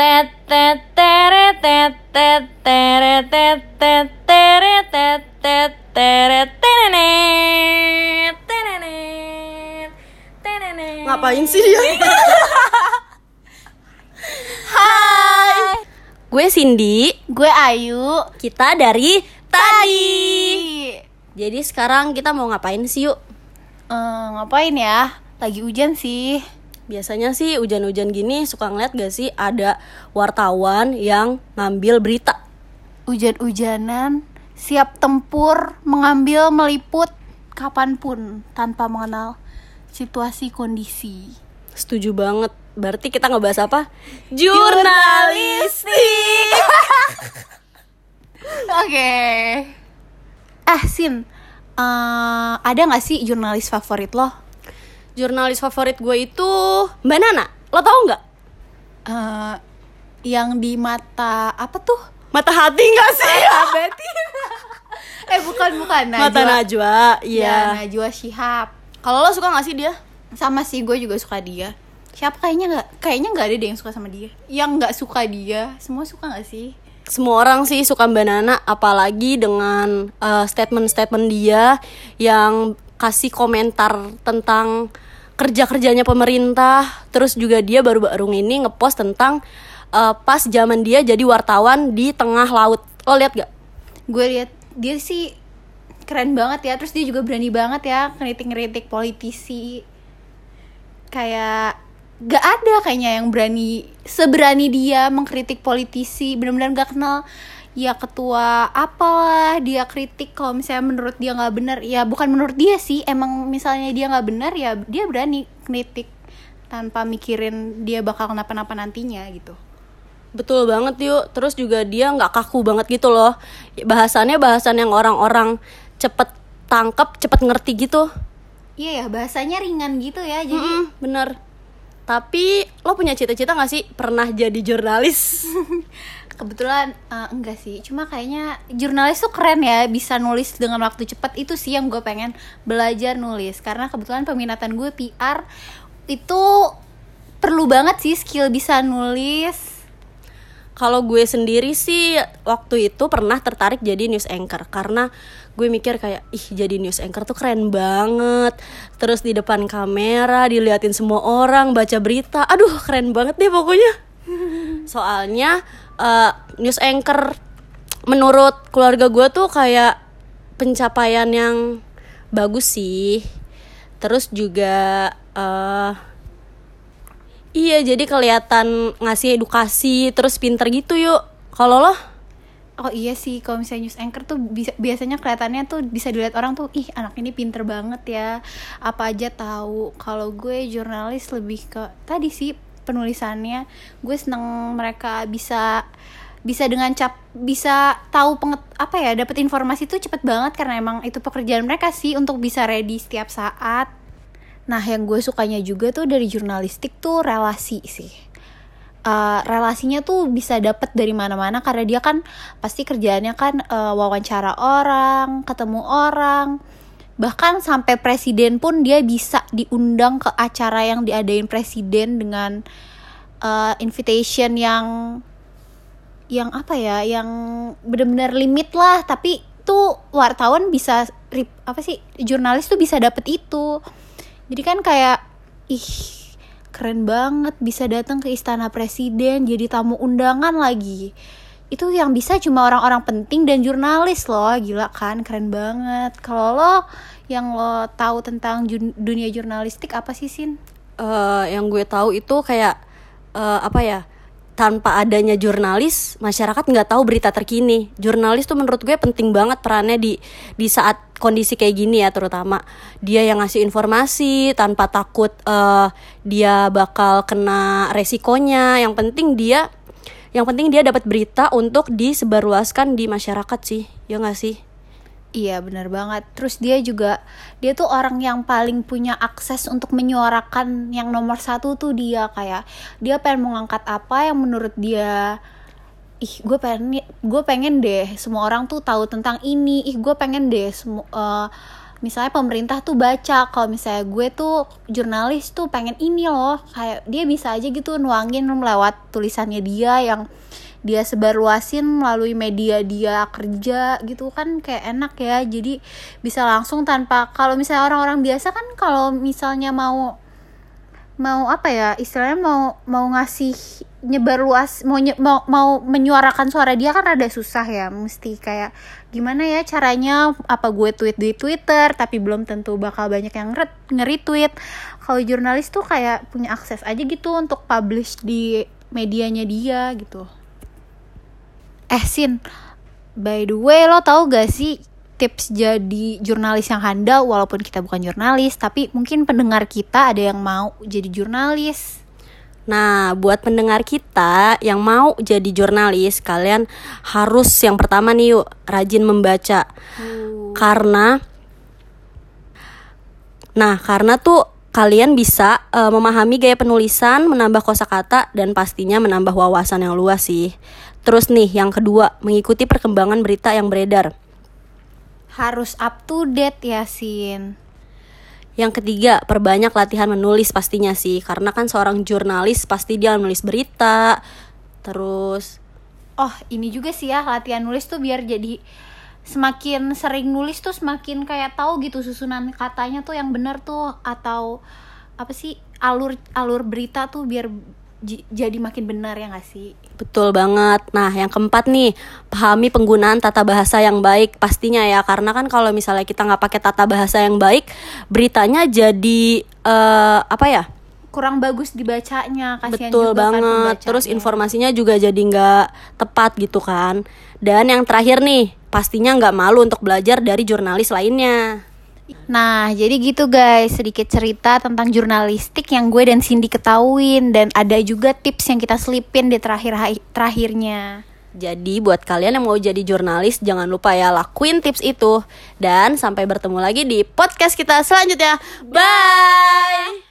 tet tet teret tet tet teret tet tet teret tet tet teret tenenet tenenet tenenet Ngapain sih dia? Hai. Gue Cindy. Gue Ayu. Kita dari tadi. Jadi sekarang kita mau ngapain sih yuk? Eh, ngapain ya? Lagi hujan sih. Biasanya sih hujan-hujan gini suka ngeliat gak sih ada wartawan yang ngambil berita. Hujan-hujanan, siap tempur, mengambil, meliput kapan pun tanpa mengenal situasi kondisi. Setuju banget. Berarti kita ngebahas apa? Jurnalistik. Oke. Eh, Sin. eh, ada gak sih jurnalis favorit lo? Jurnalis favorit gue itu Mbak Nana. Lo tau nggak? Eh, yang di mata apa tuh? Mata hati gak sih? Berarti Eh bukan bukan Mata Najwa. Ya, Iya. Najwa Shihab. Kalau lo suka gak sih dia? Sama sih gue juga suka dia. Siapa kayaknya nggak kayaknya nggak ada deh yang suka sama dia. Yang nggak suka dia, semua suka nggak sih? Semua orang sih suka Mbak Nana, apalagi dengan uh, statement-statement dia yang kasih komentar tentang kerja-kerjanya pemerintah. Terus juga dia baru-baru ini ngepost tentang uh, pas zaman dia jadi wartawan di tengah laut. Lo lihat gak? Gue lihat dia sih keren banget ya. Terus dia juga berani banget ya ngeritik-ngeritik politisi. Kayak gak ada kayaknya yang berani seberani dia mengkritik politisi. Benar-benar gak kenal ya ketua apalah dia kritik kalau misalnya menurut dia nggak benar ya bukan menurut dia sih emang misalnya dia nggak benar ya dia berani kritik tanpa mikirin dia bakal kenapa-napa nantinya gitu Betul banget yuk. Terus juga dia nggak kaku banget gitu loh. Bahasannya bahasan yang orang-orang cepet tangkep, cepet ngerti gitu. iya ya bahasanya ringan gitu ya jadi Mm-mm, bener. Tapi lo punya cita-cita gak sih pernah jadi jurnalis? kebetulan eh, enggak sih cuma kayaknya jurnalis tuh keren ya bisa nulis dengan waktu cepat itu sih yang gue pengen belajar nulis karena kebetulan peminatan gue PR itu perlu banget sih skill bisa nulis Kalau gue sendiri sih waktu itu pernah tertarik jadi news anchor karena gue mikir kayak ih jadi news anchor tuh keren banget. Terus di depan kamera diliatin semua orang baca berita. Aduh, keren banget deh pokoknya. Soalnya eh, news anchor menurut keluarga gue tuh kayak pencapaian yang bagus sih. Terus juga eh Iya, jadi kelihatan ngasih edukasi terus pinter gitu yuk. Kalau lo? oh iya sih kalau misalnya news anchor tuh biasanya kelihatannya tuh bisa dilihat orang tuh ih anak ini pinter banget ya apa aja tahu kalau gue jurnalis lebih ke tadi sih penulisannya gue seneng mereka bisa bisa dengan cap bisa tahu penget apa ya dapat informasi tuh cepet banget karena emang itu pekerjaan mereka sih untuk bisa ready setiap saat. Nah yang gue sukanya juga tuh dari jurnalistik tuh relasi sih. Uh, relasinya tuh bisa dapet dari mana-mana karena dia kan pasti kerjaannya kan uh, wawancara orang, ketemu orang, bahkan sampai presiden pun dia bisa diundang ke acara yang diadain presiden dengan uh, invitation yang yang apa ya, yang benar-benar limit lah, tapi tuh wartawan bisa apa sih jurnalis tuh bisa dapet itu, jadi kan kayak ih keren banget bisa datang ke istana presiden jadi tamu undangan lagi itu yang bisa cuma orang-orang penting dan jurnalis loh gila kan keren banget kalau lo yang lo tahu tentang dunia jurnalistik apa sih sin Eh, yang gue tahu itu kayak eh, apa ya? Tanpa adanya jurnalis, masyarakat nggak tahu berita terkini. Jurnalis tuh menurut gue penting banget perannya di di saat kondisi kayak gini ya, terutama dia yang ngasih informasi tanpa takut eh, dia bakal kena resikonya. Yang penting dia yang penting dia dapat berita untuk disebarluaskan di masyarakat sih, ya nggak sih? Iya benar banget. Terus dia juga dia tuh orang yang paling punya akses untuk menyuarakan yang nomor satu tuh dia kayak dia pengen mengangkat apa yang menurut dia ih gue pengen gue pengen deh semua orang tuh tahu tentang ini ih gue pengen deh semua misalnya pemerintah tuh baca kalau misalnya gue tuh jurnalis tuh pengen ini loh kayak dia bisa aja gitu nuangin lewat tulisannya dia yang dia sebarluasin melalui media dia kerja gitu kan kayak enak ya. Jadi bisa langsung tanpa kalau misalnya orang-orang biasa kan kalau misalnya mau mau apa ya istilahnya mau mau ngasih nyebar luas mau nye- mau mau menyuarakan suara dia kan rada susah ya mesti kayak gimana ya caranya apa gue tweet di Twitter tapi belum tentu bakal banyak yang nge- nge-retweet. Kalau jurnalis tuh kayak punya akses aja gitu untuk publish di medianya dia gitu. Eh Sin by the way lo tau gak sih tips jadi jurnalis yang handal walaupun kita bukan jurnalis tapi mungkin pendengar kita ada yang mau jadi jurnalis Nah, buat pendengar kita yang mau jadi jurnalis, kalian harus yang pertama nih yuk rajin membaca. Karena Nah, karena tuh kalian bisa eh, memahami gaya penulisan, menambah kosakata dan pastinya menambah wawasan yang luas sih. Terus nih, yang kedua, mengikuti perkembangan berita yang beredar. Harus up to date ya Sin Yang ketiga, perbanyak latihan menulis pastinya sih, karena kan seorang jurnalis pasti dia menulis berita, terus oh ini juga sih ya latihan nulis tuh biar jadi semakin sering nulis tuh semakin kayak tahu gitu susunan katanya tuh yang bener tuh. Atau apa sih alur alur berita tuh biar jadi makin benar ya gak sih betul banget. Nah, yang keempat nih, pahami penggunaan tata bahasa yang baik pastinya ya, karena kan kalau misalnya kita nggak pakai tata bahasa yang baik, beritanya jadi eh, apa ya? kurang bagus dibacanya kasihan betul juga kan banget. Terus pembacanya. informasinya juga jadi nggak tepat gitu kan. Dan yang terakhir nih, pastinya nggak malu untuk belajar dari jurnalis lainnya. Nah, jadi gitu guys, sedikit cerita tentang jurnalistik yang gue dan Cindy ketahuin dan ada juga tips yang kita selipin di terakhir terakhirnya. Jadi buat kalian yang mau jadi jurnalis jangan lupa ya lakuin tips itu dan sampai bertemu lagi di podcast kita selanjutnya. Bye.